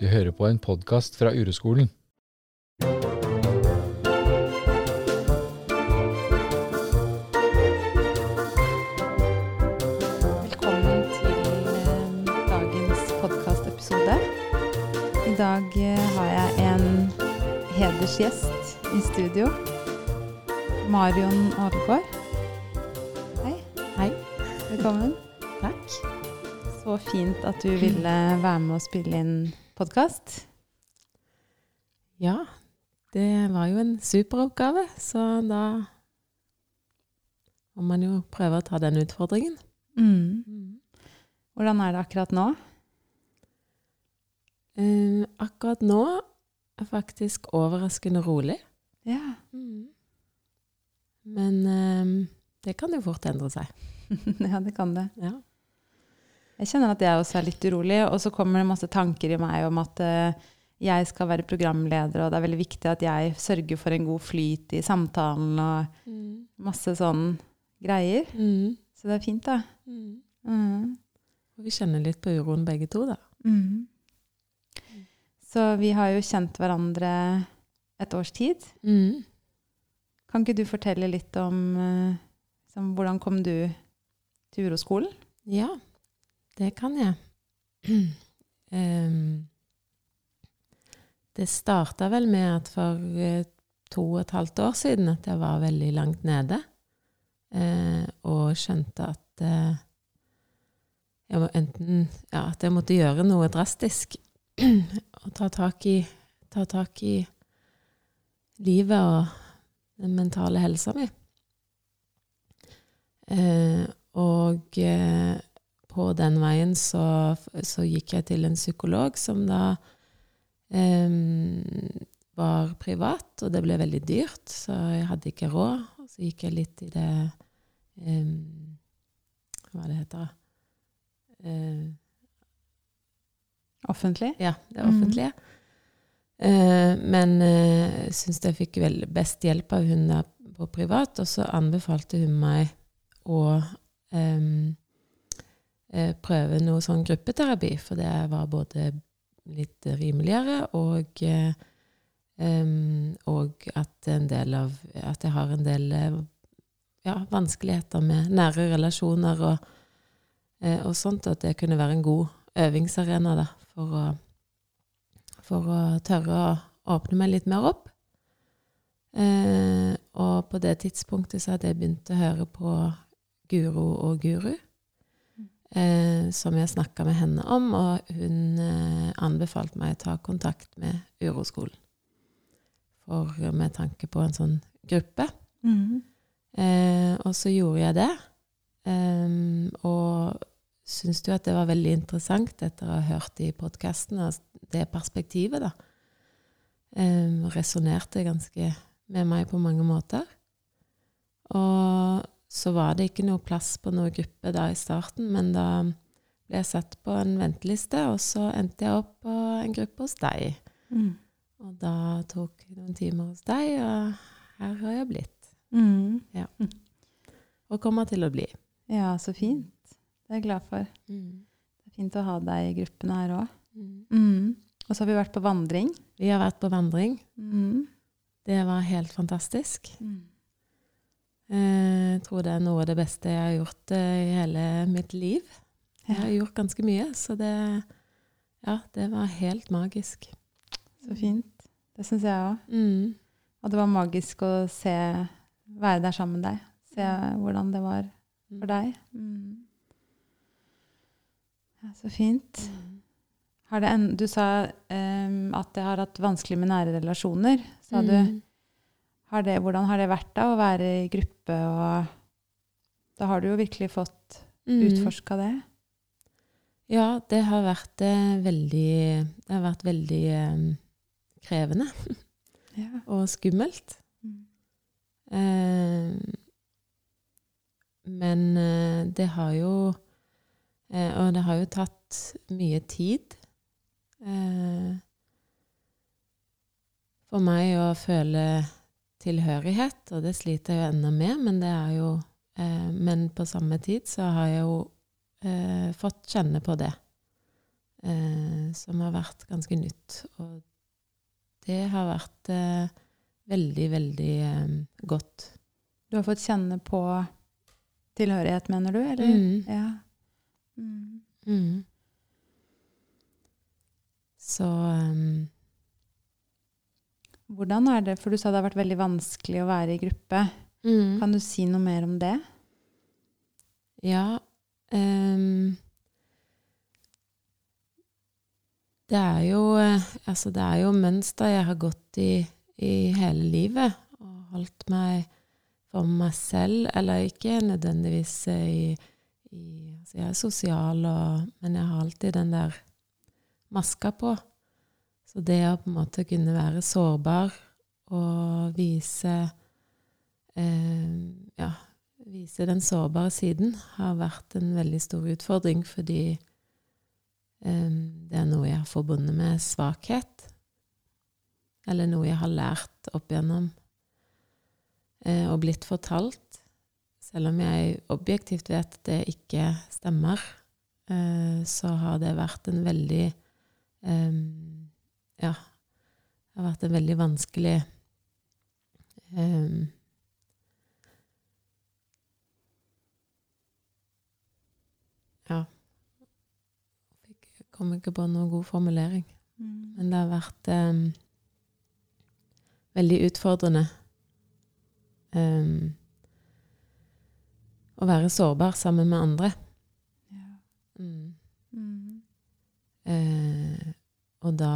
Du hører på en podkast fra Ureskolen. Velkommen til eh, dagens podkastepisode. I dag eh, har jeg en hedersgjest i studio. Marion Aargaard. Hei. Hei. Velkommen. Takk. Så fint at du ville være med og spille inn podkast. Ja, det var jo en superoppgave, så da må man jo prøve å ta den utfordringen. Mm. Hvordan er det akkurat nå? Eh, akkurat nå er faktisk overraskende rolig. Ja. Men eh, det kan jo fort endre seg. ja, det kan det. Ja. Jeg kjenner at jeg også er litt urolig, og så kommer det masse tanker i meg om at eh, jeg skal være programleder, og det er veldig viktig at jeg sørger for en god flyt i samtalen, og masse sånn greier. Mm. Så det er fint, da. Mm. Mm. Vi kjenner litt på uroen begge to, da. Mm. Så vi har jo kjent hverandre et års tid. Mm. Kan ikke du fortelle litt om eh, liksom, hvordan kom du til uroskolen? Ja, det kan jeg. Um, det starta vel med at for eh, to og et halvt år siden at jeg var veldig langt nede. uh, og skjønte at uh, jeg må enten Ja, at jeg måtte gjøre noe drastisk. og ta tak i, ta tak i livet og den mentale helsa mi. Eh, og eh, på den veien så, så gikk jeg til en psykolog som da eh, var privat, og det ble veldig dyrt, så jeg hadde ikke råd. Og så gikk jeg litt i det eh, Hva det heter eh, Offentlig? Ja, det offentlige. Eh, men eh, jeg syns jeg fikk vel best hjelp av hun der på privat, og så anbefalte hun meg å eh, prøve noe sånn gruppeterapi, for det var både litt rimeligere og eh, og at av At jeg har en del eh, ja, vanskeligheter med nære relasjoner og, eh, og sånt, at det kunne være en god øvingsarena da, for å, for å tørre å åpne meg litt mer opp. Eh, og på det tidspunktet så hadde jeg begynt å høre på Guro og Guru, eh, som jeg snakka med henne om, og hun eh, anbefalte meg å ta kontakt med Uroskolen. For med tanke på en sånn gruppe. Mm. Eh, og så gjorde jeg det. Em, og syns jo at det var veldig interessant etter å ha hørt i podkasten, det perspektivet, da. Um, Resonnerte ganske med meg på mange måter. Og så var det ikke noe plass på noen gruppe da i starten, men da ble jeg satt på en venteliste, og så endte jeg opp på en gruppe hos deg. Mm. Og da tok noen timer hos deg, og her har jeg blitt. Mm. Ja. Og kommer til å bli. Ja, så fint. Det er jeg glad for. Det er fint å ha deg i gruppene her òg. Mm. Og så har vi vært på vandring. Vi har vært på vandring. Mm. Det var helt fantastisk. Mm. Eh, Jeg tror det er noe av det beste jeg har gjort eh, i hele mitt liv. Jeg har gjort ganske mye, så det Ja, det var helt magisk. Så fint. Det syns jeg òg. Mm. Og det var magisk å se være der sammen med deg. Se hvordan det var for deg. Mm. Ja, så fint. Har det en, du sa um, at jeg har hatt vanskelig med nære relasjoner. Sa du. Har det, hvordan har det vært da å være i gruppe, og da har du jo virkelig fått Mm. utforska det? Ja, det har vært eh, veldig Det har vært veldig eh, krevende Ja. og skummelt. Mm. Eh, men det har jo Og det har jo tatt mye tid for meg å føle tilhørighet, og det sliter jeg jo ennå med, men det er jo eh, Men på samme tid så har jeg jo eh, fått kjenne på det eh, som har vært ganske nytt. Og det har vært eh, veldig, veldig eh, godt. Du har fått kjenne på tilhørighet, mener du? Eller? Mm. Ja. Mm. Mm. Så um, Hvordan er det, for du sa det har vært veldig vanskelig å være i gruppe. mm. Kan du si noe mer om det? Ja Um, Det er jo eh, Altså, det er jo mønster jeg har gått i i hele livet. Og holdt meg for meg selv, eller ikke nødvendigvis eh, i, i altså Jeg er sosial, og, men jeg har alltid den der maska på. Så det å på en måte kunne være sårbar og vise eh, Ja, vise den sårbare siden har vært en veldig stor utfordring, fordi eh, det er noe jeg har forbundet med svakhet. Eller noe jeg har lært opp igjennom eh, og blitt fortalt. Selv om jeg objektivt vet det ikke stemmer, eh, så har det vært en veldig eh, Ja, det har vært en veldig vanskelig um, Ja. Jeg kom ikke på noen god formulering. Men det har vært um, veldig utfordrende um, å være sårbar sammen med andre. Ja. Mm. Mm. Uh, og da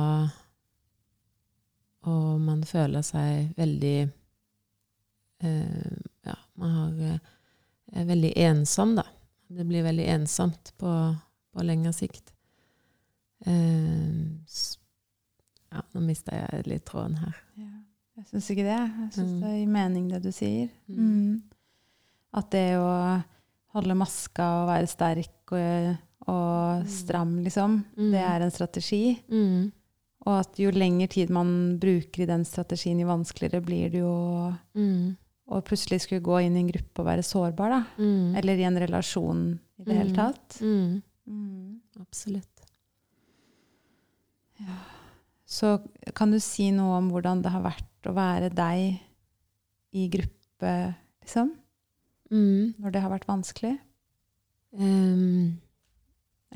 Og man føler seg veldig eh, Ja, man har, er veldig ensom, da. Det blir veldig ensomt på, på lengre sikt. Eh, ja, nå mista jeg litt tråden her. Ja. Jeg syns ikke det. Jeg syns Mm. det gir mening, det du sier. Mm. Mm. At det å holde maska og være sterk og, og Mm. stram, liksom, Mm. det er en strategi. Mm. Og at jo lengre tid man bruker i den strategien, jo vanskeligere blir det jo Mm. å plutselig skulle gå inn i en gruppe og være sårbar, da. Mm. Eller i en relasjon i det hele Mm. tatt. Mm. Mm. Absolutt. Så kan du si noe om hvordan det har vært å være deg i gruppe, liksom? Mm. Når det har vært vanskelig? Em,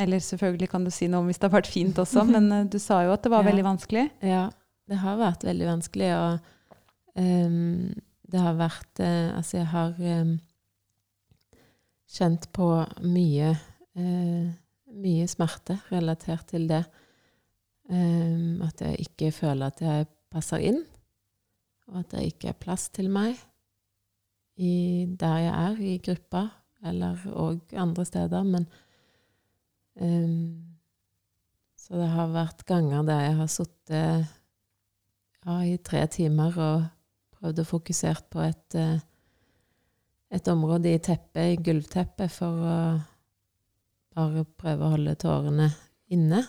Eller selvfølgelig kan du si noe om hvis det har vært fint også, men eh, du sa jo at det var Ja. veldig vanskelig. Ja, det har vært veldig vanskelig, og um, det har vært uh, Altså, jeg har um, kjent på mye uh, mye smerte relatert til det. Um, at jeg ikke føler at jeg passer inn, og at det ikke er plass til meg i, der jeg er, i gruppa, eller òg andre steder. Men ehm, så det har vært ganger der jeg har sittet ja, i tre timer og prøvd å fokusere på et, eh, et område i teppet, i gulvteppet, for å bare prøve å holde tårene inne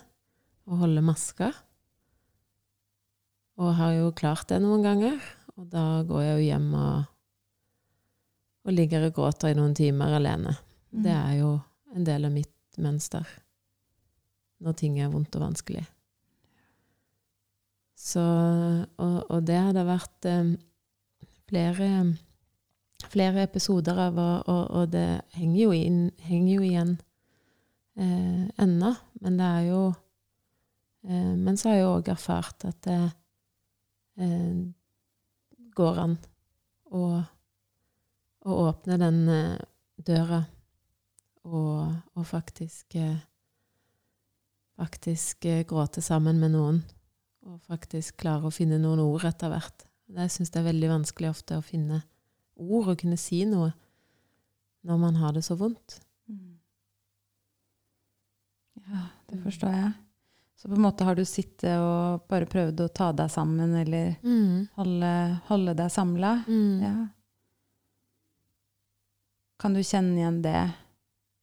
og holde maska. Og har jo klart det noen ganger. Og da går jeg jo hjem og, og ligger og gråter i noen timer alene. Det Mm. er jo en del av mitt mønster når ting er vondt og vanskelig. Så, og, og det har det vært eh, flere, flere episoder av, og, og det henger jo, inn, henger jo igjen eh, ennå. Men det er jo eh, Men så har jeg òg erfart at det eh, går an å, å åpne den eh, døra og, og faktisk eh, faktisk eh, gråte sammen med noen. Og faktisk klare å finne noen ord etter hvert. Jeg syns det er veldig vanskelig ofte å finne ord og kunne si noe når man har det så vondt. Mm. Ja, det forstår jeg. Så på en måte har du sittet og bare prøvd å ta deg sammen, eller holde, holde deg samla. Mm. Ja. Kan du kjenne igjen det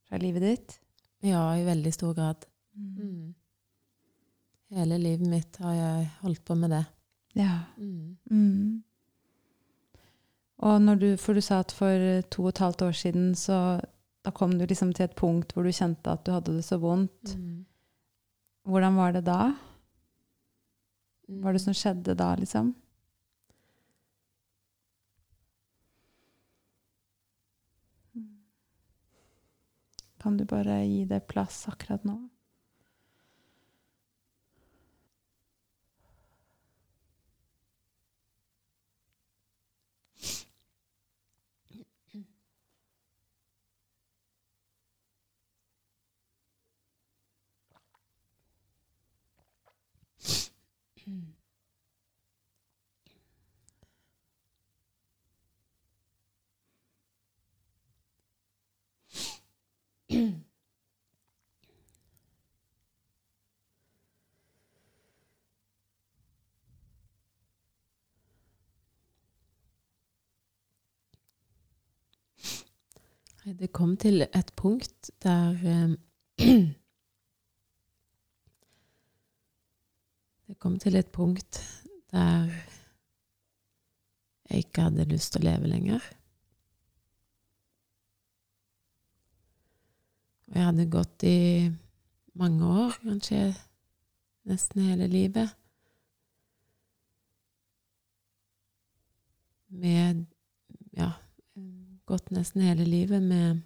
fra livet ditt? Ja, i veldig stor grad. Mm. Hele livet mitt har jeg holdt på med det. Ja. Mm. Mm. Og når du, for du sa at for to og et halvt år siden, så da kom du liksom til et punkt hvor du kjente at du hadde det så vondt. Mm. hvordan var det da? Mm. Hva var det som skjedde da, liksom? Kan du bare gi det plass akkurat nå? Det kom til et punkt der eh, Det kom til et punkt der jeg ikke hadde lyst til å leve lenger. Og jeg hadde gått i mange år, kanskje nesten hele livet, med ja, gått nesten hele livet med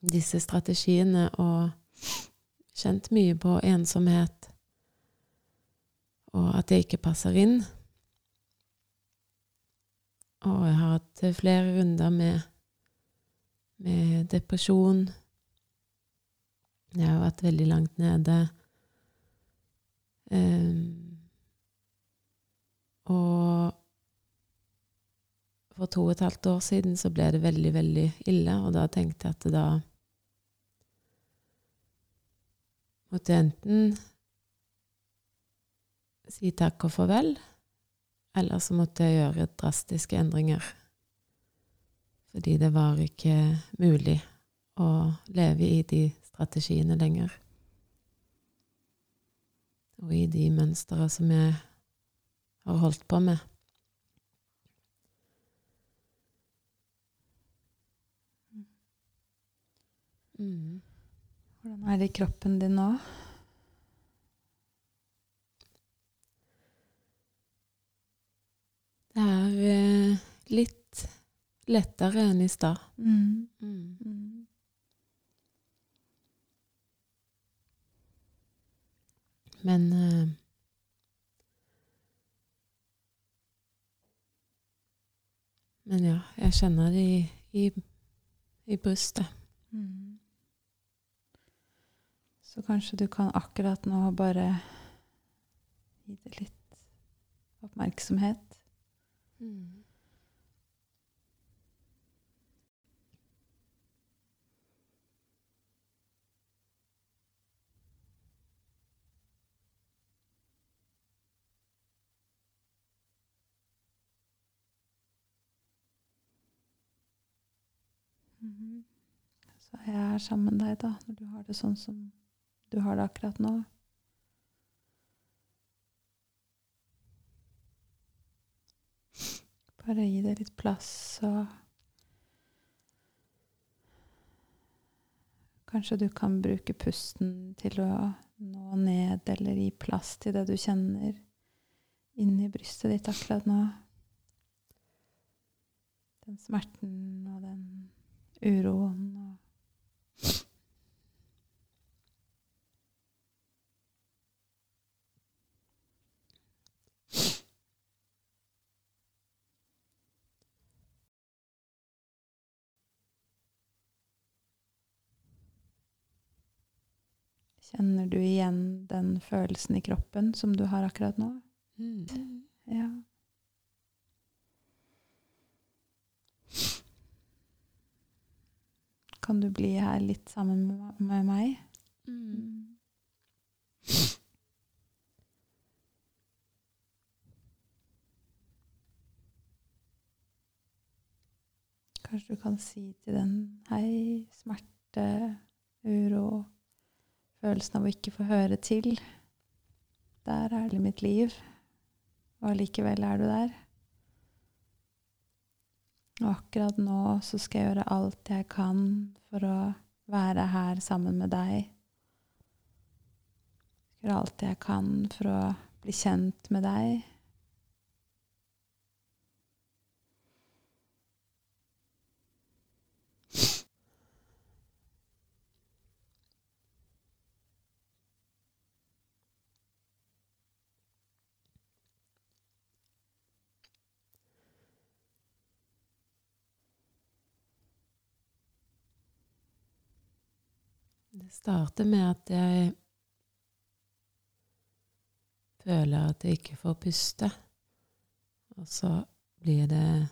disse strategiene og kjent mye på ensomhet og at det ikke passer inn. Og jeg har hatt flere runder med, med depresjon. Jeg har vært veldig langt nede. Um, og for to og et halvt år siden så ble det veldig, veldig ille, og da tenkte jeg at da måtte jeg enten si takk og farvel, eller så måtte jeg gjøre drastiske endringer. Fordi det var ikke mulig å leve i de strategiene lenger. Og i de mønstre som jeg har holdt på med. Mm. Hvordan er det i kroppen din nå? Det er eh, litt lettere enn i stad. Mm. Mm. Mm. Men eh, Men ja, jeg kjenner det i, i, i brystet. Mm. Så kanskje du kan akkurat nå bare gi det litt oppmerksomhet. Mm. Så jeg er sammen med deg, da, når du har det sånn som du har det akkurat nå. Bare gi det litt plass og Kanskje du kan bruke pusten til å nå ned eller gi plass til det du kjenner inni brystet ditt akkurat nå. Den smerten og den uroen og Kjenner du igjen den følelsen i kroppen som du har akkurat nå? Mm. Ja. Kan du bli her litt sammen med, meg? Mm. Kanskje du kan si til den hei, smerte, uro, følelsen av å ikke få høre til. Der er det mitt liv, og allikevel er du der. Og akkurat nå så skal jeg gjøre alt jeg kan for å være her sammen med deg. Gjøre alt jeg kan for å bli kjent med deg. Starter med at jeg føler at jeg ikke får puste. Og så blir det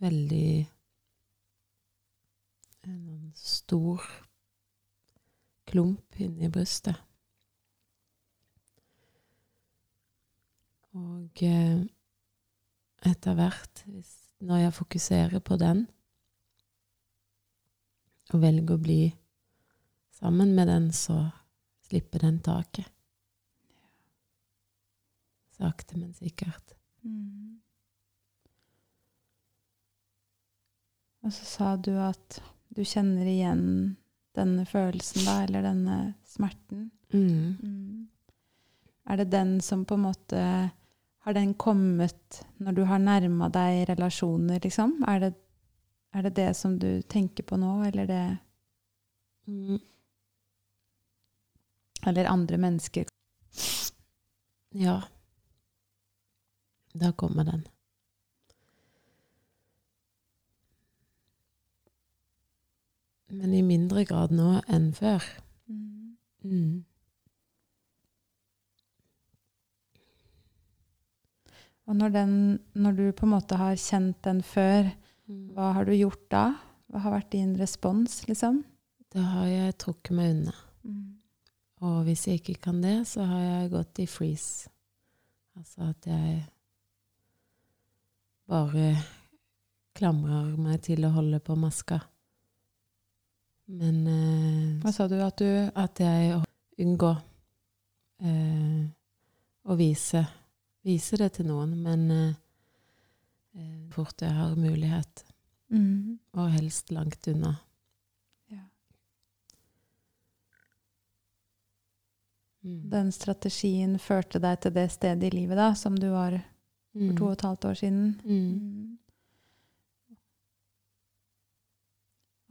veldig En stor klump inni brystet. Og eh, etter hvert, når jeg fokuserer på den, og velger å bli sammen med den, så slipper den taket. Sakte, men sikkert. Mm. Og så sa du at du kjenner igjen denne følelsen, da, eller denne smerten. Mm. Mm. Er det den som på en måte Har den kommet når du har nærma deg relasjoner, liksom? Er det, er det det som du tenker på nå, eller det Mm. Eller andre mennesker? Ja. Da kommer den. Men i mindre grad nå enn før. Mm. Mm. Og når, den, når du på en måte har kjent den før, hva har du gjort da? Hva har vært din respons, liksom? Da har jeg trukket meg unna. Mm. Og hvis jeg ikke kan det, så har jeg gått i freeze. Altså at jeg bare klamrer meg til å holde på maska. Men eh, Hva sa du? At du at jeg unngår eh, å vise, vise det til noen, men eh, fort jeg har mulighet, mm. og helst langt unna. ja. Mm. Den strategien førte deg til det stedet i livet da, som du var for Mm. to og et halvt år siden. Mm. Mm.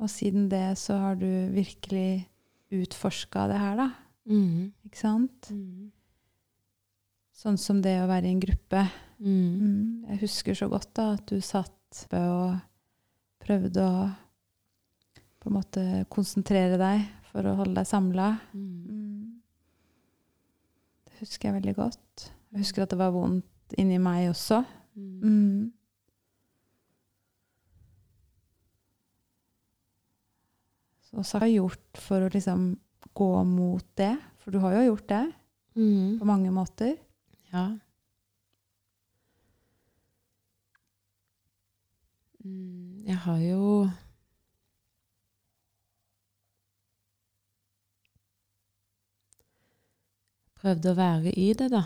Og siden det så har du virkelig utforska det her, da. Mm. Ikke sant? Mm. Sånn som det å være i en gruppe. Mm. Mm. Jeg husker så godt da at du satt og prøvde å på en måte konsentrere deg for å holde deg samla. Mm. Husker jeg veldig godt. Jeg husker at det var vondt inni meg også. Mm. Mm. Så hva har jeg gjort for å liksom gå mot det? For du har jo gjort det Mm. på mange måter. Ja. Mm, jeg har jo prøvd å være i det, da.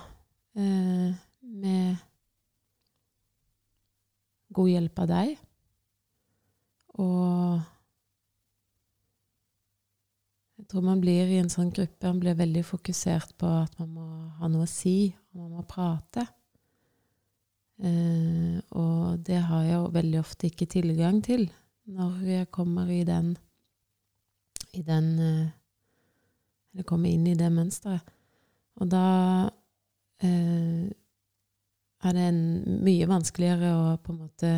Eh, med god hjelp av deg. Og jeg tror man blir i en sånn gruppe, man blir veldig fokusert på at man må ha noe å si, og man må prate. Eh, og det har jeg jo veldig ofte ikke tilgang til når jeg kommer i den i den eh, Eller kommer inn i det mønsteret. Og da eh, er det en, mye vanskeligere å på en måte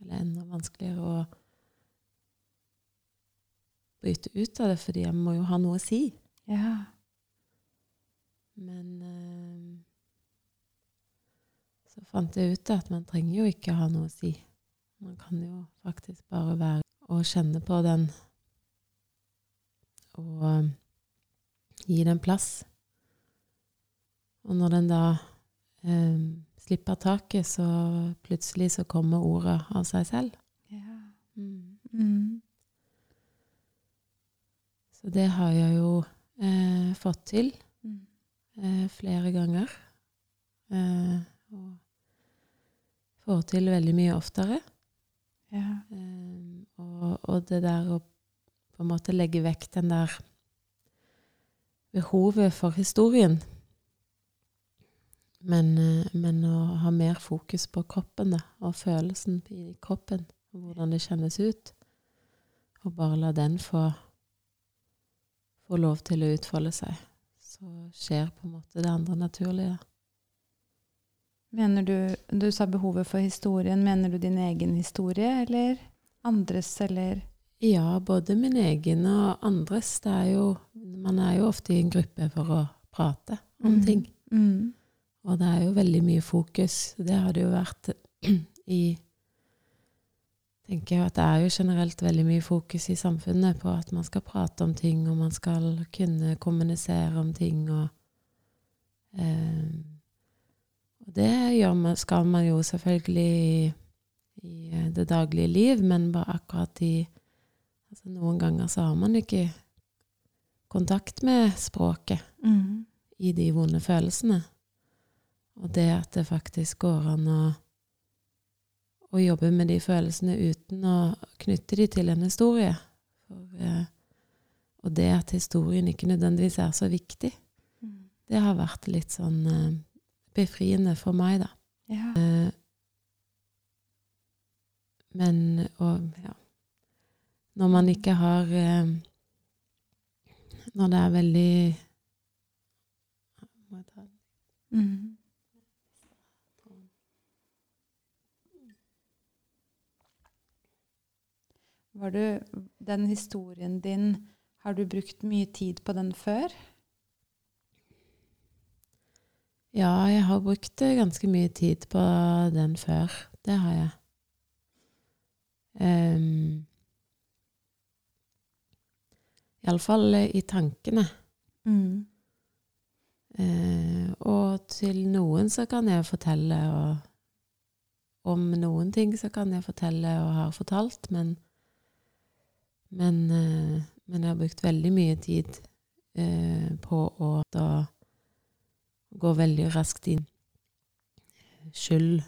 Eller enda vanskeligere å bryte ut av det, fordi jeg må jo ha noe å si. Ja. Men eh, så fant jeg ut at man trenger jo ikke ha noe å si. Man kan jo faktisk bare være og kjenne på den og gi den plass. Og når den da eh, slipper taket, så plutselig så kommer ordet av seg selv. ja. Mm. Mm. Så det har jeg jo eh, fått til. Mm. eh, flere ganger. Eh, og får til veldig mye oftere. Ja. Eh, og, og det der å på en måte legge vekk den der behovet for historien. Men, eh, men å ha mer fokus på kroppen da, og følelsen i kroppen, og hvordan det kjennes ut. Og bare la den få, få lov til å utfolde seg. Så skjer på en måte det andre naturlige. Mener du Du sa behovet for historien. Mener du din egen historie, eller andres, eller Ja, både min egen og andres. Det er jo, man er jo ofte i en gruppe for å prate om Mm. ting. mm. Og det er jo veldig mye fokus. Det har det jo vært i tenker jeg at Det er jo generelt veldig mye fokus i samfunnet på at man skal prate om ting, og man skal kunne kommunisere om ting. Og, eh, det man, skal man jo selvfølgelig i, i eh, det daglige liv, men bare akkurat i altså Noen ganger så har man ikke kontakt med språket Mm. i de vonde følelsene. Og det at det faktisk går an å, å jobbe med de følelsene uten å knytte de til en historie. For, eh, og det at historien ikke nødvendigvis er så viktig, Mm. det har vært litt sånn eh, befriende for meg, da. Ja. Eh, men og, ja. Når man ikke har Når det er veldig Må jeg ta den? Mm. Var du, den historien din, har du brukt mye tid på den før? Ja, jeg har brukt eh, ganske mye tid på den før. Det har jeg. Um, Iallfall i tankene. Mm. Uh, og til noen så kan jeg fortelle og Om noen ting så kan jeg fortelle og har fortalt, men Men, eh, men jeg har brukt veldig mye tid eh, på å da gå veldig raskt inn. Skyld.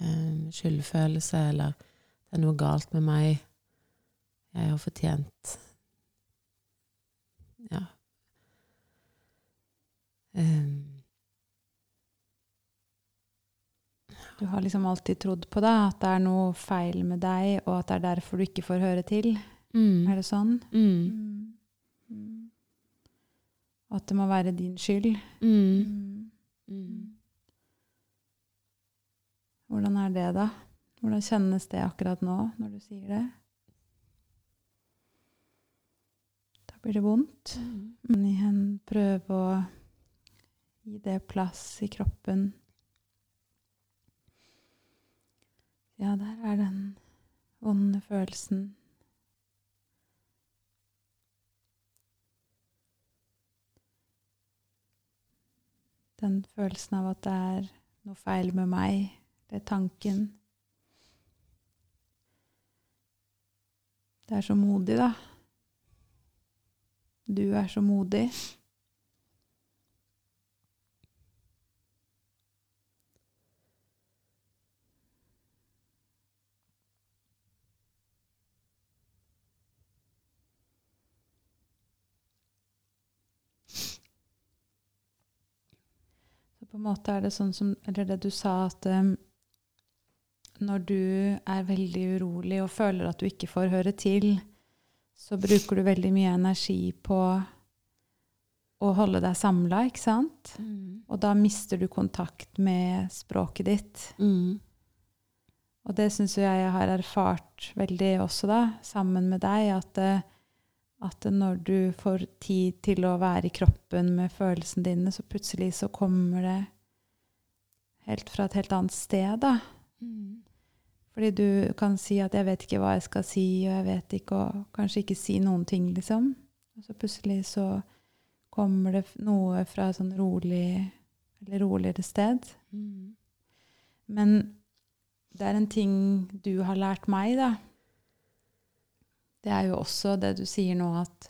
Eh, skyldfølelse, eller det er noe galt med meg. Jeg har fortjent Ja. Um, Du har liksom alltid trodd på det, at det er noe feil med deg, og at det er derfor du ikke får høre til. Mm, Er det sånn? mm, Mm. At det må være din skyld. mm, mm. Hvordan er det, da? Hvordan kjennes det akkurat nå, når du sier det? Da blir det vondt. Men igjen prøve å gi det plass i kroppen. Ja, der er den vonde følelsen. Den følelsen av at det er noe feil med meg. Det er tanken. Det er så modig, da. Du er så modig. På en måte er det sånn som Eller det du sa, at um, når du er veldig urolig og føler at du ikke får høre til, så bruker du veldig mye energi på å holde deg samla, ikke sant? Mm. Og da mister du kontakt med språket ditt. Mm. Og det syns jeg jeg har erfart veldig også, da, sammen med deg, at, eh, at når du får tid til å være i kroppen med følelsene dine, så plutselig så kommer det helt fra et helt annet sted, da. Mm. Fordi du kan si at 'jeg vet ikke hva jeg skal si', og 'jeg vet ikke', og kanskje ikke si noen ting, liksom. Og så plutselig så kommer det noe fra et sånn rolig, eller roligere sted. Mm. Men det er en ting du har lært meg, da. Det er jo også det du sier nå, at,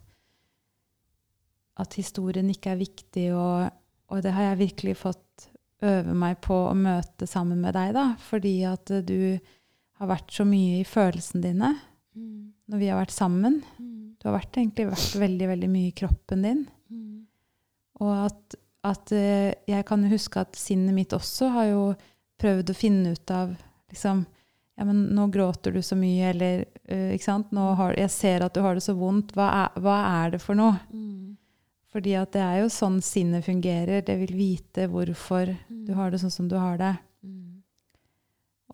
at historien ikke er viktig, og, og det har jeg virkelig fått øve meg på å møte sammen med deg, da. Fordi at du har vært så mye i følelsene dine når vi har vært sammen. Mm. Du har vært, egentlig vært veldig, veldig mye i kroppen din. Mm. Og at, at eh, jeg kan huske at sinnet mitt også har jo prøvd å finne ut av liksom ja, men nå gråter du så mye, eller eh, ikke sant? Nå har, jeg ser at du har det så vondt. Hva er, hva er det for noe? Fordi at det er jo sånn sinnet fungerer. Det vil vite hvorfor du har det sånn som du har det.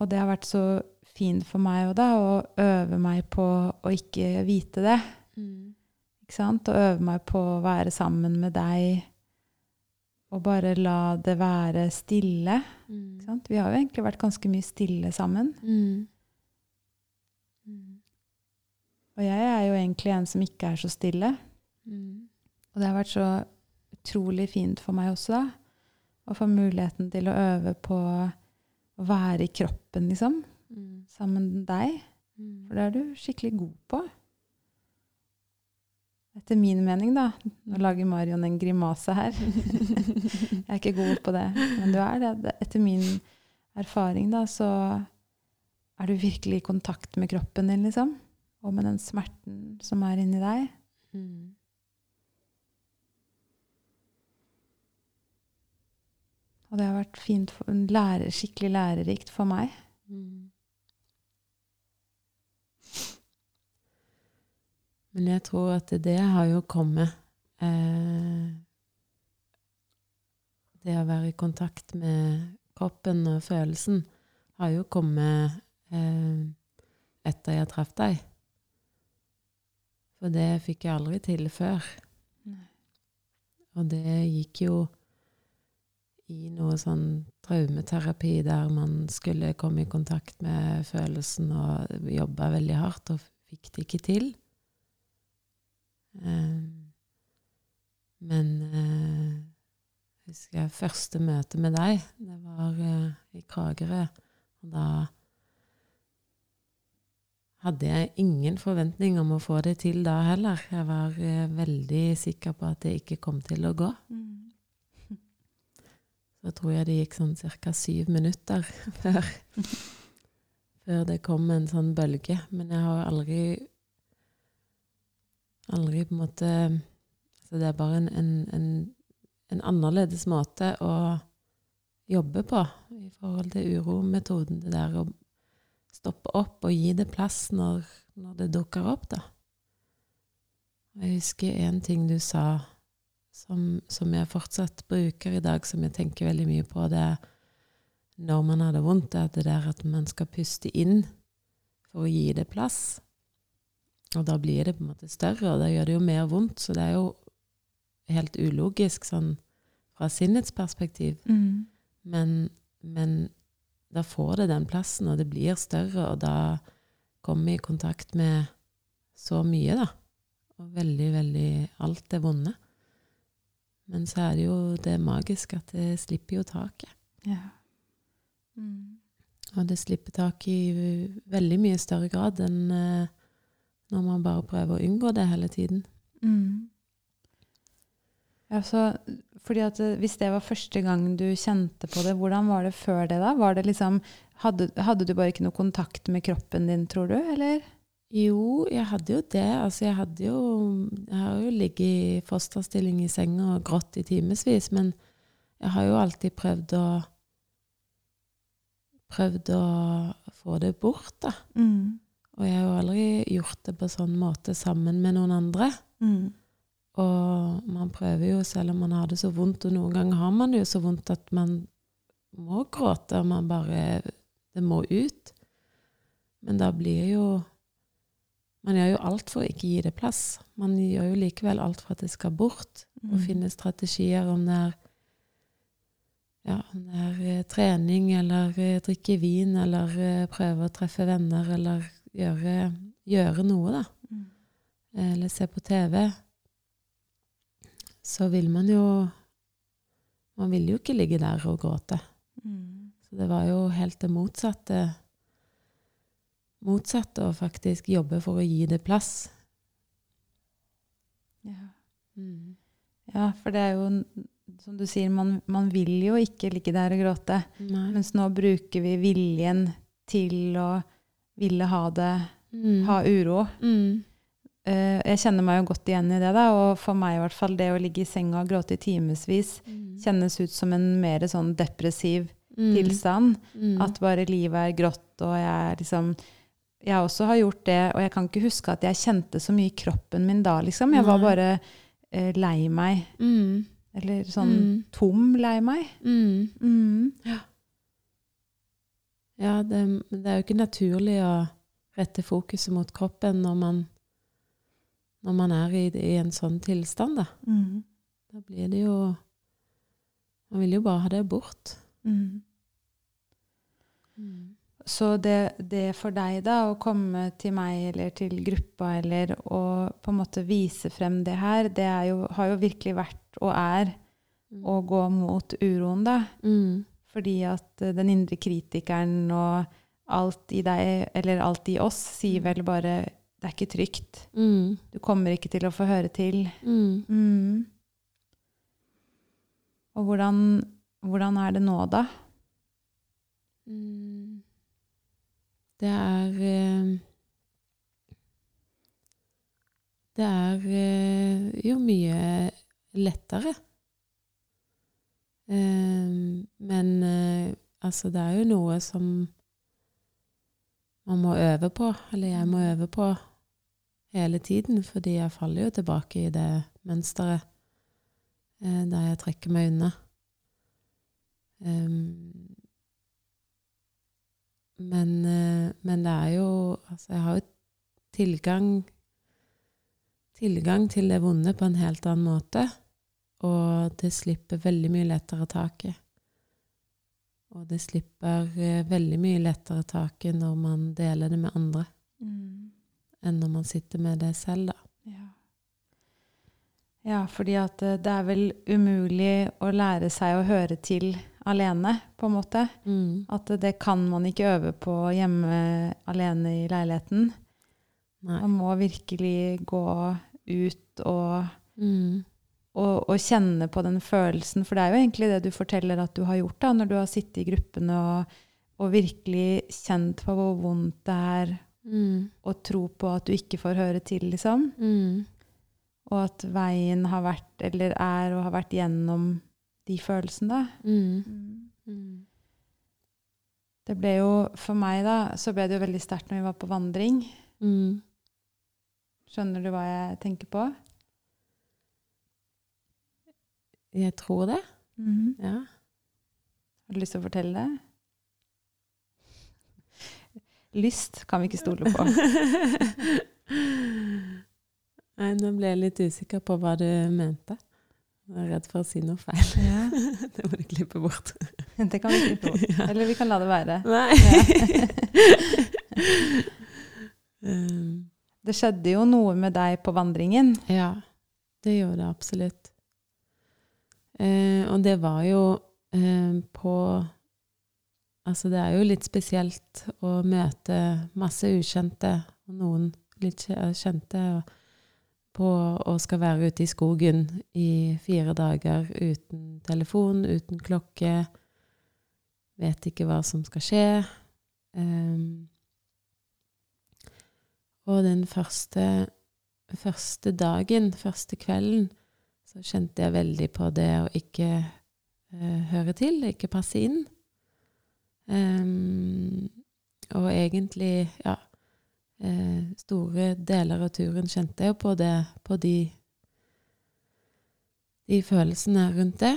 Og det har vært så fint for meg òg, da, å øve meg på å ikke vite det. Ikke sant? Å øve meg på å være sammen med deg og bare la det være stille. Sant? Vi har jo egentlig vært ganske mye stille sammen. Og jeg er jo egentlig en som ikke er så stille. Og det har vært så utrolig fint for meg også, da. Å få muligheten til å øve på å være i kroppen, liksom. Sammen med deg. For det er du skikkelig god på. Etter min mening, da. Nå lager Marion en grimase her. jeg er ikke god på det, men du er det. Etter min erfaring, da, så er du virkelig i kontakt med kroppen din, liksom. Og med den smerten som er inni deg. Og det har vært fint, for, lærer, skikkelig lærerikt for meg. Men jeg tror at det har jo kommet eh, Det å være i kontakt med kroppen og følelsen har jo kommet eh, etter jeg traff deg. For det fikk jeg aldri til før. Nei. Og det gikk jo i noe sånn traumeterapi der man skulle komme i kontakt med følelsen og jobba veldig hardt og fikk det ikke til. Eh, men eh, jeg husker jeg første møte med deg, det var eh, i Kragerø. Og da hadde jeg ingen forventning om å få det til da heller. Jeg var eh, veldig sikker på at det ikke kom til å gå. Så tror jeg det gikk sånn ca. syv minutter før, før det kom en sånn bølge. Men jeg har aldri Aldri på en måte Så det er bare en, en, en, en annerledes måte å jobbe på i forhold til urometoden. Det der å stoppe opp og gi det plass når, når det dukker opp, da. Jeg husker en ting du sa som, som jeg fortsatt bruker i dag, som jeg tenker veldig mye på, det er når man har det vondt, det er det der at man skal puste inn for å gi det plass. Og da blir det på en måte større, og da gjør det jo mer vondt. Så det er jo helt ulogisk sånn fra sinnets perspektiv. Mm. Men, men da får det den plassen, og det blir større, og da kommer vi i kontakt med så mye, da. Og veldig, veldig alt det vonde. Men så er det jo det magiske at det slipper jo taket. Ja. Mm. Og det slipper taket i veldig mye større grad enn eh, når man bare prøver å unngå det hele tiden. Mm. Ja, så, fordi at eh, Hvis det var første gang du kjente på det, hvordan var det før det? da? Var det liksom, hadde, hadde du bare ikke noe kontakt med kroppen din, tror du? eller? Jo, jeg hadde jo det. Altså, jeg hadde jo Jeg har jo ligget i fosterstilling i senga og grått i timevis, men jeg har jo alltid prøvd å Prøvd å få det bort, da. Mm. Og jeg har jo aldri gjort det på sånn måte sammen med noen andre. Mm. Og man prøver jo, selv om man har det så vondt, og noen ganger har man det jo så vondt at man må gråte, og man bare Det må ut. Men da blir jo Man gjør jo alt for å ikke gi det plass. Man gjør jo likevel alt for at det skal bort, og Mm. finne strategier om det er ja, om det er eh, trening, eller eh, drikke vin, eller eh, prøve å treffe venner, eller gjøre, gjøre noe, da Mm. eller se på TV, så vil man jo Man vil jo ikke ligge der og gråte. Mm. Så det var jo helt det motsatte Motsatte å faktisk jobbe for å gi det plass. Ja. Mm. ja, for det er jo som du sier, man, man vil jo ikke ligge der og gråte. Nei. Mens nå bruker vi viljen til å ville ha det, Mm. ha uro. Mm. Eh, Jeg kjenner meg jo godt igjen i det, da. Og for meg i hvert fall, det å ligge i senga og gråte i timevis kjennes ut som en mer sånn depressiv Mm. tilstand. Mm. At bare livet er grått, og jeg er liksom Jeg også har gjort det, og jeg kan ikke huske at jeg kjente så mye i kroppen min da, liksom. Jeg var bare eh, lei meg. Mm. Eller sånn Mm. tom lei meg. Mm. Mm. Ja, det, det er jo ikke naturlig å rette fokuset mot kroppen når man, når man er i, i en sånn tilstand, da. Mm. Da blir det jo Man vil jo bare ha det bort. Mm. Så det, det for deg, da, å komme til meg eller til gruppa eller å på en måte vise frem det her, det jo, har jo virkelig vært og er å gå mot uroen, da. Mm. Fordi at eh, den indre kritikeren og alt i deg, eller alt i oss, sier vel bare det er ikke trygt. Mm. Du kommer ikke til å få høre til. Mm. Mm. Og hvordan, hvordan er det nå, da? Mm. Det er eh, Det er eh, jo mye lettere. Eh, men altså, det er jo noe som man må øve på, eller jeg må øve på hele tiden, fordi jeg faller jo tilbake i det mønsteret eh, der jeg trekker meg unna. Um, men, eh, men det er jo Altså, jeg har jo tilgang Tilgang til det vonde på en helt annen måte. Og det slipper veldig mye lettere taket. Og det slipper eh, veldig mye lettere taket når man deler det med andre, enn når man sitter med det selv, da. Ja. ja, fordi at eh, det er vel umulig å lære seg å høre til alene, på en måte. Mm. At eh, det kan man ikke øve på hjemme alene i leiligheten. Nei. Man må virkelig gå ut og, Mm. og, og kjenne på den følelsen. For det er jo egentlig det du forteller at du har gjort, da, når du har sittet i gruppene og, og virkelig kjent på hvor vondt det er Mm. Og tro på at du ikke får høre til, liksom. Mm. Og at veien har vært, eller er og har vært gjennom de følelsene, da. Mm. Mm. Det ble jo, for meg da, så ble det jo veldig sterkt når vi var på vandring. Mm. Skjønner du hva jeg tenker på? Jeg tror det. Ja. Har du lyst til å fortelle det? Lyst kan vi ikke stole på. Nei, nå ble jeg litt usikker på hva du mente. Jeg er redd for å si noe feil. Ja, det må du klippe bort. det kan vi ikke bort. Ja. Eller vi kan la det være. Nei. Ja. Det skjedde jo noe med deg på vandringen. ja, det gjorde det absolutt. Eh, og det var jo eh, på Altså, det er jo litt spesielt å møte masse ukjente, og noen litt kjente, på å skal være ute i skogen i fire dager uten telefon, uten klokke. Vet ikke hva som skal skje. Um, og den første, første dagen, første kvelden, så kjente jeg veldig på det å ikke uh, høre til, ikke passe inn. Um, og egentlig, ja eh, Store deler av turen kjente jeg jo på det, på de, de følelsene rundt det.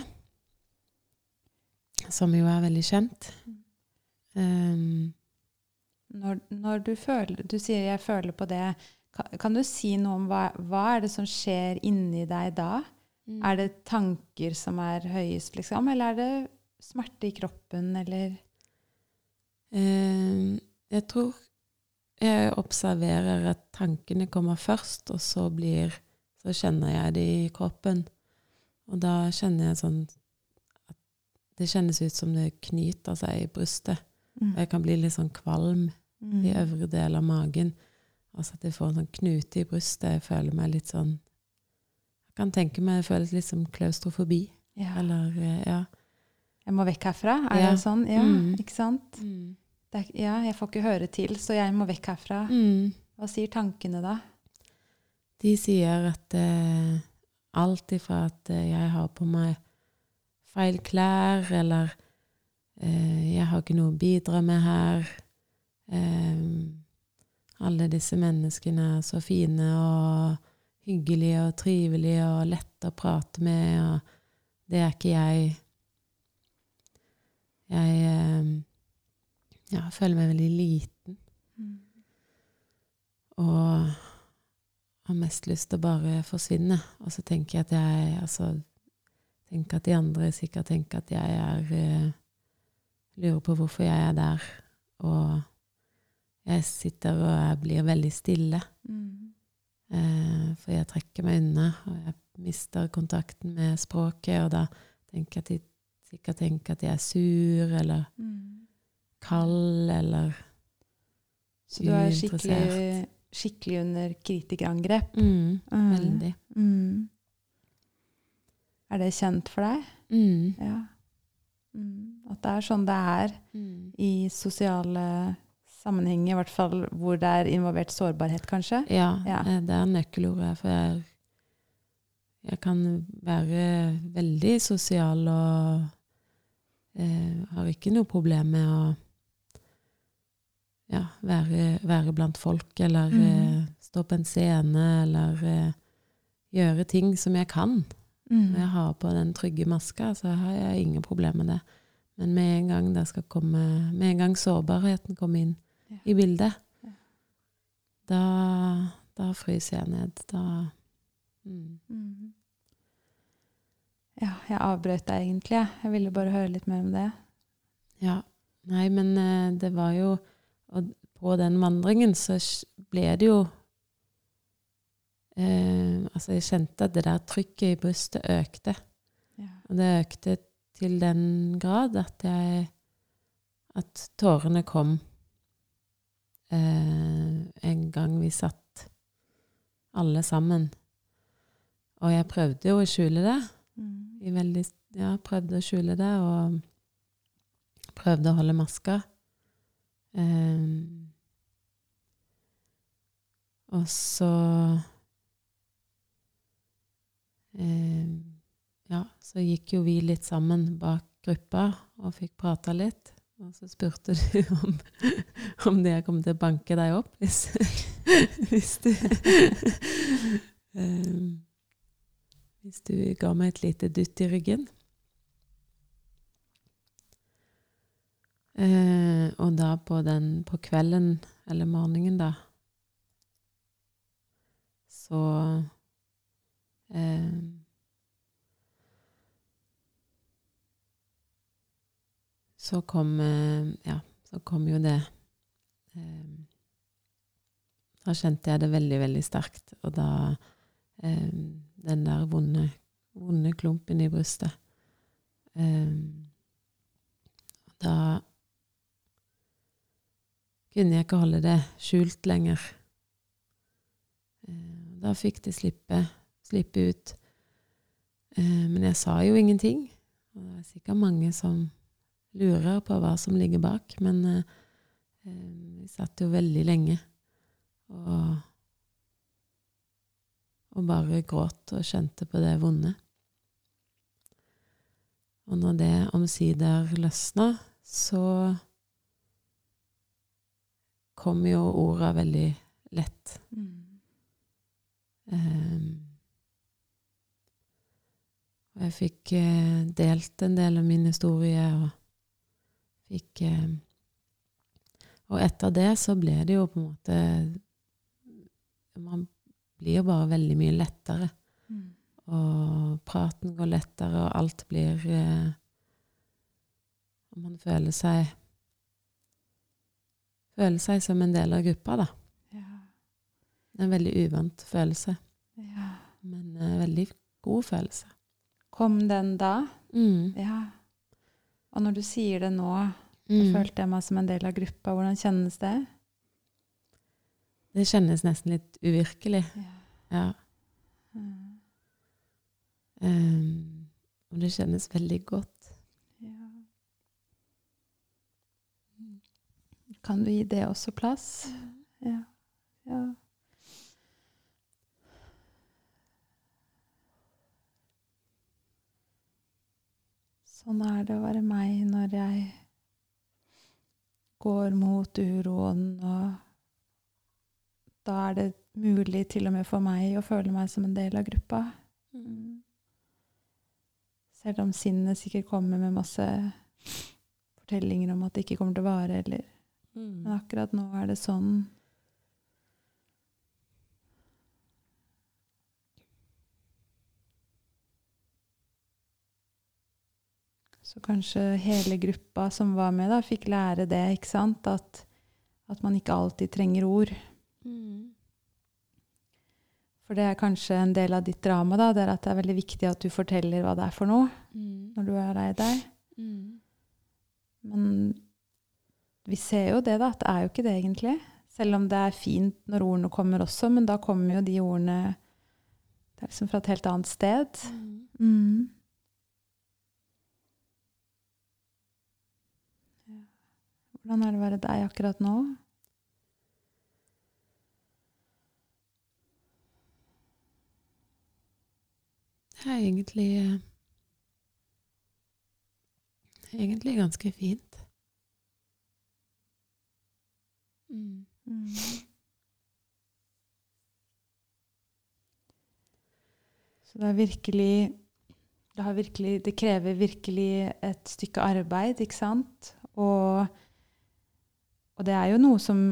Som jo er veldig kjent. Um, Når, når du føler Du sier 'jeg føler på det'. Kan, kan du si noe om hva, hva er det som skjer inni deg da? Er det tanker som er høyest, liksom? Eller er det smerte i kroppen, eller jeg tror jeg observerer at tankene kommer først, og så blir Så kjenner jeg det i kroppen. Og da kjenner jeg sånn at det kjennes ut som det knyter seg i brystet. Og jeg kan bli litt sånn kvalm Mm. i øvre del av magen. Altså at jeg får en sånn knute i brystet. Jeg føler meg litt sånn Jeg kan tenke meg det føles litt som klaustrofobi. Ja. Eller eh, ja. Jeg må vekk herfra? Er Ja. det sånn? Ja, Mm. ikke sant? Det er, ja, jeg får ikke høre til, så jeg må vekk herfra. Mm. Hva sier tankene da? De sier at eh, alt ifra at eh, jeg har på meg feil klær, eller eh, jeg har ikke noe å bidra med her eh, Alle disse menneskene er så fine og hyggelige og trivelige og lette å prate med, og det er ikke jeg. Jeg eh, ja, føler meg veldig liten. Og har mest lyst til å bare forsvinne. Og så tenker jeg at jeg altså, tenker at de andre sikkert tenker at jeg er eh, Lurer på hvorfor jeg er der. Og jeg sitter og jeg blir veldig stille. Mm. Eh, for jeg trekker meg unna, og jeg mister kontakten med språket. Og da tenker jeg at de sikkert tenke at jeg er sur eller Mm. kald eller Så du er skikkelig, skikkelig under kritikerangrep? Mm, Mm. veldig. Mm. Er det kjent for deg? Mm. Ja. Mm. At det er sånn det er Mm. i sosiale sammenhenger, i hvert fall hvor det er involvert sårbarhet, kanskje? Ja, Ja. eh, det er nøkkelordet. For jeg, jeg kan være veldig sosial og eh, har ikke noe problem med å ja, være, være blant folk, eller Mm. eh, stå på en scene, eller eh, gjøre ting som jeg kan. Mm. Når jeg har på den trygge maska, så har jeg ingen problemer med det. Men med en gang det skal komme Med en gang sårbarheten kommer inn Ja. i bildet, Ja. da, da fryser jeg ned. Da mm. Ja, jeg avbrøt deg egentlig. jeg. Jeg ville bare høre litt mer om det. Ja. Nei, men eh, det var jo Og på den vandringen så ble det jo eh, Altså, jeg kjente at det der trykket i brystet økte. Ja. Og det økte til den grad at jeg At tårene kom eh, en gang vi satt alle sammen. Og jeg prøvde jo å skjule det. Mm. I veldig, ja, prøvde å skjule det, og prøvde å holde maska. Um, og så eh, Ja, så gikk jo vi litt sammen bak gruppa og fikk prata litt. Og så spurte du om, om det kom til å banke deg opp hvis, hvis du eh, Hvis du ga meg et lite dytt i ryggen. Eh, og da på den på kvelden, eller morgenen, da, så eh, Så kom eh, Ja, så kom jo det eh, Da kjente jeg det veldig, veldig sterkt. Og da eh, Den der vonde, vonde klumpen i brystet. Um, da kunne jeg ikke holde det skjult lenger. Um, Da fikk det slippe, slippe ut. Um, Men jeg sa jo ingenting. Og det er sikkert mange som lurer på hva som ligger bak, men eh, vi satt jo veldig lenge og, og bare gråt og kjente på det vonde. Og når det omsider løsna, så kom jo orda veldig lett. Mm. Um, og jeg fikk eh, delt en del av min historie, og fikk eh, Og etter det så ble det jo på en måte Man blir bare veldig mye lettere. Mm. Og praten går lettere, og alt blir eh, man føler seg Føler seg som en del av gruppa, da. Ja. En veldig uvant følelse, ja. men en veldig god følelse. Kom den da? Mm. Ja. Og når du sier det nå, Mm. følte jeg meg som en del av gruppa. Hvordan kjennes det? Det kjennes nesten litt uvirkelig. Ja. Ja. Um, og det kjennes veldig godt. Ja. Kan du gi det også plass? Ja. ja. Sånn er det å være meg når jeg går mot uroen, og da er det mulig til og med for meg å føle meg som en del av gruppa. Mm. Selv om sinnet sikkert kommer med masse fortellinger om at det ikke kommer til å vare, eller Men akkurat nå er det sånn. Så kanskje hele gruppa som var med, da, fikk lære det, ikke sant? At, at man ikke alltid trenger ord. Mm. For det er kanskje en del av ditt drama, da, det er at det er veldig viktig at du forteller hva det er for noe Mm. når du er lei deg. Mm. Men vi ser jo det, da, at det er jo ikke det egentlig. Selv om det er fint når ordene kommer også, men da kommer jo de ordene det er liksom fra et helt annet sted. Mm. Ja. Hvordan er det å være deg akkurat nå? Det er egentlig eh, Egentlig ganske fint. Mm. Mm. Så det er virkelig det, har virkelig det krever virkelig et stykke arbeid, ikke sant? Og, og det er jo noe som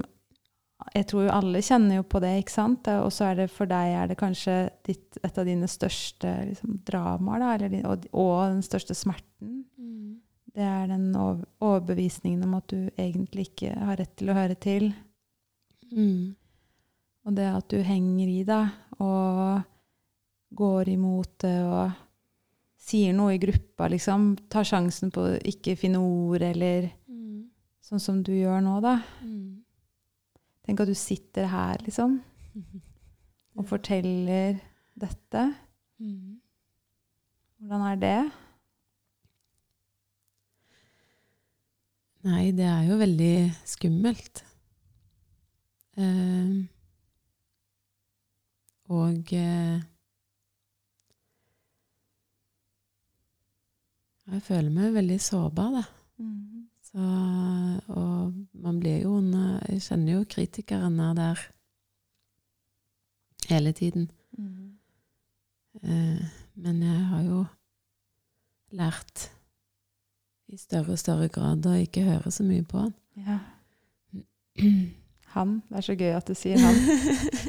Jeg tror jo alle kjenner jo på det, ikke sant? Og så er det for deg er det kanskje ditt, et av dine største liksom, dramaer, da, eller din, og, og den største smerten. Mm. Det er den overbevisningen om at du egentlig ikke har rett til å høre til. Mm. Og det at du henger i deg og går imot det og sier noe i gruppa, liksom. Tar sjansen på å ikke finne ord, eller Mm. sånn som du gjør nå, da. Mm. Tenk at du sitter her, liksom, og forteller dette. Mm. Hvordan er det? Nei, det er jo veldig skummelt. Eh, og eh, Jeg føler meg veldig sårbar, da. Mm. Så, og man blir jo en Jeg kjenner jo kritikeren er der hele tiden. Mm. Eh, men jeg har jo lært i større og større grad å ikke høre så mye på han. Ja. Han. Det er så gøy at du sier han.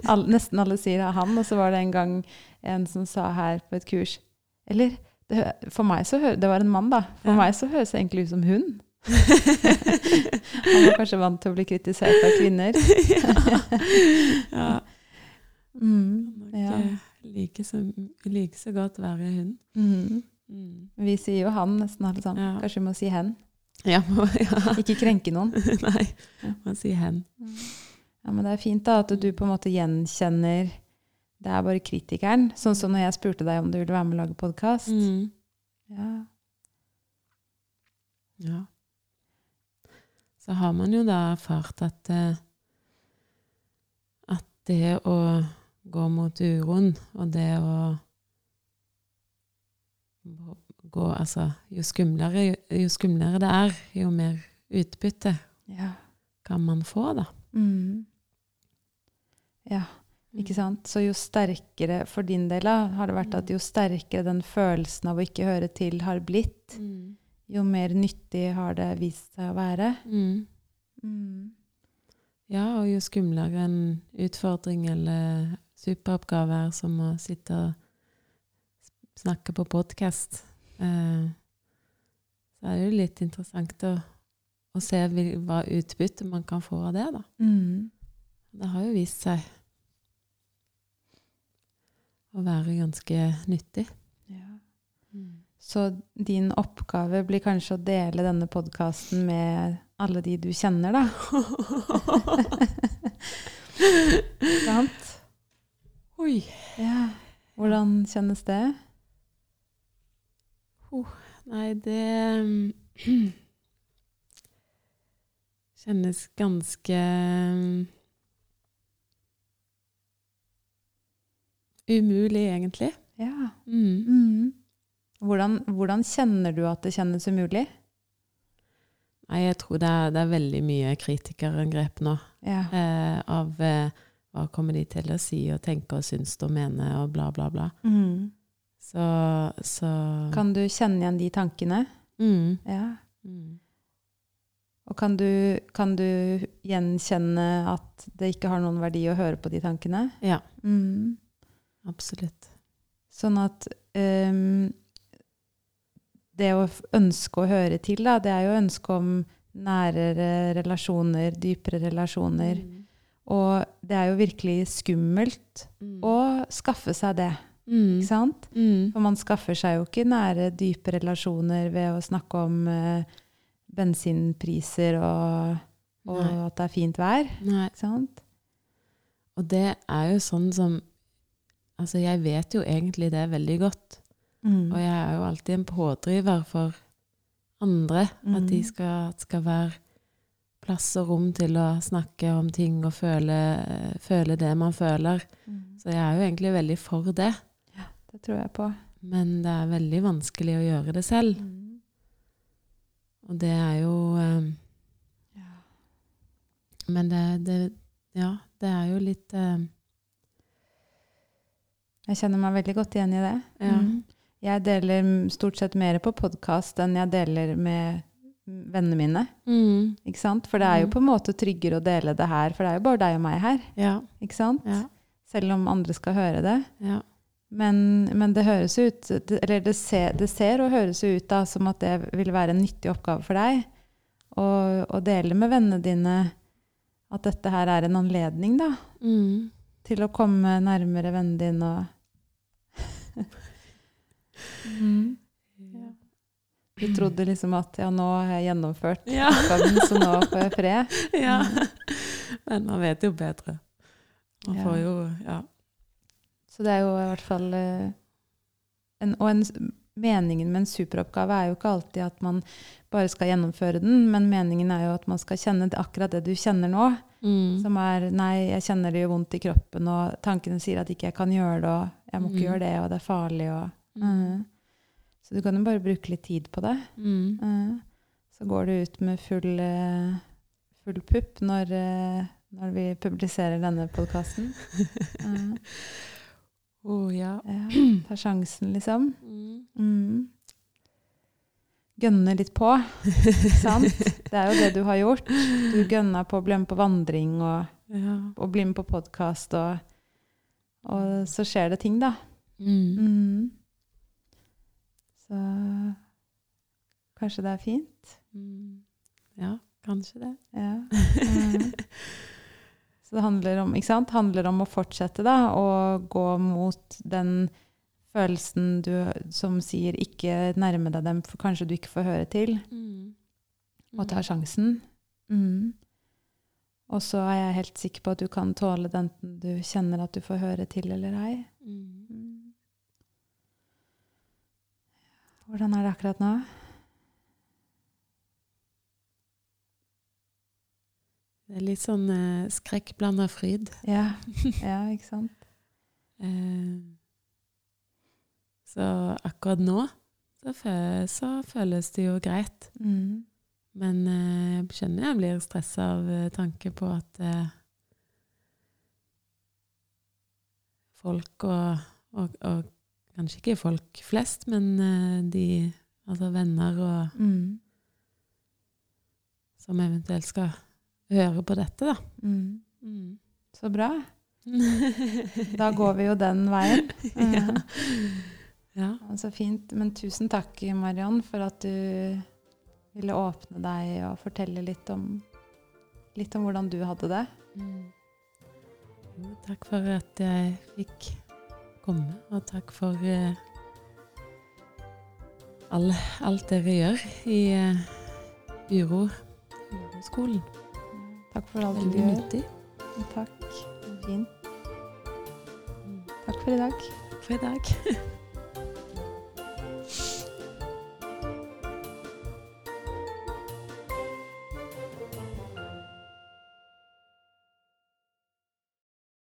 All, nesten alle sier han, og så var det en gang en som sa her på et kurs Eller det, for meg så hø, Det var en mann, da. For Ja. meg så høres det egentlig ut som hun. Han var kanskje vant til å bli kritisert av kvinner. ja. Mm, Kan ja. like så, like så godt være hun. Mm. Mm. Vi sier jo han nesten alle sammen. Ja. Kanskje vi må si hen. Ja, må- ja. Ikke krenke noen. Nei, Ja. man sier hen. Ja, men det er fint da, at du på en måte gjenkjenner Det er bare kritikeren. Sånn som når jeg spurte deg om du ville være med og lage podkast. Mm. Ja. Ja. Så har man jo da erfart at eh, at det å gå mot uroen, og det å gå Altså, jo skumlere, jo, jo skumlere det er, jo mer utbytte ja. kan man få, da. Mm. Ja, ikke sant? Så jo sterkere for din del da, har det vært at jo sterkere den følelsen av å ikke høre til har blitt, Mm. Jo mer nyttig har det vist seg å være. Mm. Mm. Ja, og jo skumlere en utfordring eller superoppgave er som å sitte og snakke på podkast, eh, så er det jo litt interessant å, å se hva utbytte man kan få av det, da. Mm. Det har jo vist seg å være ganske nyttig. Ja. Så din oppgave blir kanskje å dele denne podkasten med alle de du kjenner, da. Sant? Oi. Ja. Hvordan kjennes det? Nei, det mm, kjennes ganske mm, umulig, egentlig. Ja. Mm. Mm. Hvordan, hvordan kjenner du at det kjennes umulig? Nei, jeg tror det er, det er veldig mye kritikerangrep nå. Ja. Eh, av eh, hva kommer de til å si og tenke og synes og mene og bla, bla, bla. Mm. Så, så Kan du kjenne igjen de tankene? mm. Ja. Mm. Og kan du, kan du gjenkjenne at det ikke har noen verdi å høre på de tankene? Ja, Mm. absolutt. Sånn at ehm, det å ønske å høre til, da, det er jo ønske om nærere relasjoner, dypere relasjoner. Og det er jo virkelig skummelt Mm. å skaffe seg det, Mm. ikke sant? Mm. For man skaffer seg jo ikke nære, dype relasjoner ved å snakke om eh, bensinpriser og, og at det er fint vær, Nei. ikke sant? Og det er jo sånn som Altså, jeg vet jo egentlig det veldig godt. Mm. Og jeg er jo alltid en pådriver for andre. At de Mm. skal, at skal være plass og rom til å snakke om ting og føle, føle det man føler. Mm. Så jeg er jo egentlig veldig for det. Ja, Det tror jeg på. Men det er veldig vanskelig å gjøre det selv. Mm. Og det er jo um, Ja. Men det, det Ja, det er jo litt um, Jeg kjenner meg veldig godt igjen i det. Ja. Mm. Jeg deler stort sett mer på podkast enn jeg deler med vennene mine. mm, Ikke sant? For det er jo Mm. på en måte tryggere å dele det her, for det er jo bare deg og meg her. Ja. Ikke sant? Ja. Selv om andre skal høre det. ja. Men, men det høres ut Eller det ser, det ser og høres ut da som at det vil være en nyttig oppgave for deg å, å dele med vennene dine at dette her er en anledning da, Mm. til å komme nærmere vennene dine og mm. Ja. Du trodde liksom at ja, nå har jeg gjennomført Ja. oppgaven, så nå får jeg fred. ja. Men man vet jo bedre. Man Ja. får jo Ja. Så det er jo i hvert fall eh, en, Og en, meningen med en superoppgave er jo ikke alltid at man bare skal gjennomføre den, men meningen er jo at man skal kjenne det, akkurat det du kjenner nå. Mm. Som er Nei, jeg kjenner det gjør vondt i kroppen, og tankene sier at ikke jeg kan gjøre det, og jeg må ikke Mm. gjøre det, og det er farlig, og Mm. Mhm. Så du kan jo bare bruke litt tid på det. Mm. Mhm. Så går du ut med full, eh, full pupp når, eh, når vi publiserer denne podkasten. Oh, ja. ja, ta sjansen, liksom. Mm. Mm. Gønne litt på, sant? Det er jo det du har gjort. Du gønna på å bli med på vandring og, ja. og bli med på podkast, og, og så skjer det ting, da. Mm. Mm. Så kanskje det er fint? Mm. Ja, kanskje det. Ja. Mm. Så det handler om, handler om å fortsette da, og gå mot den følelsen du, som sier 'ikke nærme deg dem, for kanskje du ikke får høre til', Mm. og ta sjansen. Mm. Og så er jeg helt sikker på at du kan tåle det enten du kjenner at du får høre til eller ei. Mm. Mm. Hvordan er det akkurat nå? Det er litt sånn eh, skrekkblanda fryd. Ja, ja ikke sant? Eh, så akkurat nå så, fø så føles det jo greit. Mm. Men eh, jeg skjønner jeg blir stressa av eh, tanke på at eh, folk og, og, og Kanskje ikke folk flest, men eh, de Altså venner og Mm. som eventuelt skal høre på dette, da. Mm. Mm. Så bra. Da går vi jo den veien. ja. Mm. ja. Ja, Så fint. Men tusen takk, Mariann, for at du ville åpne deg og fortelle litt om, litt om hvordan du hadde det. Mm. Takk for at jeg fikk komme, og takk for eh, all, alt dere gjør i eh, Uro, Uroskolen. Takk for alt du gjør. nyttig. Takk. Fint. Takk for i dag. For i dag.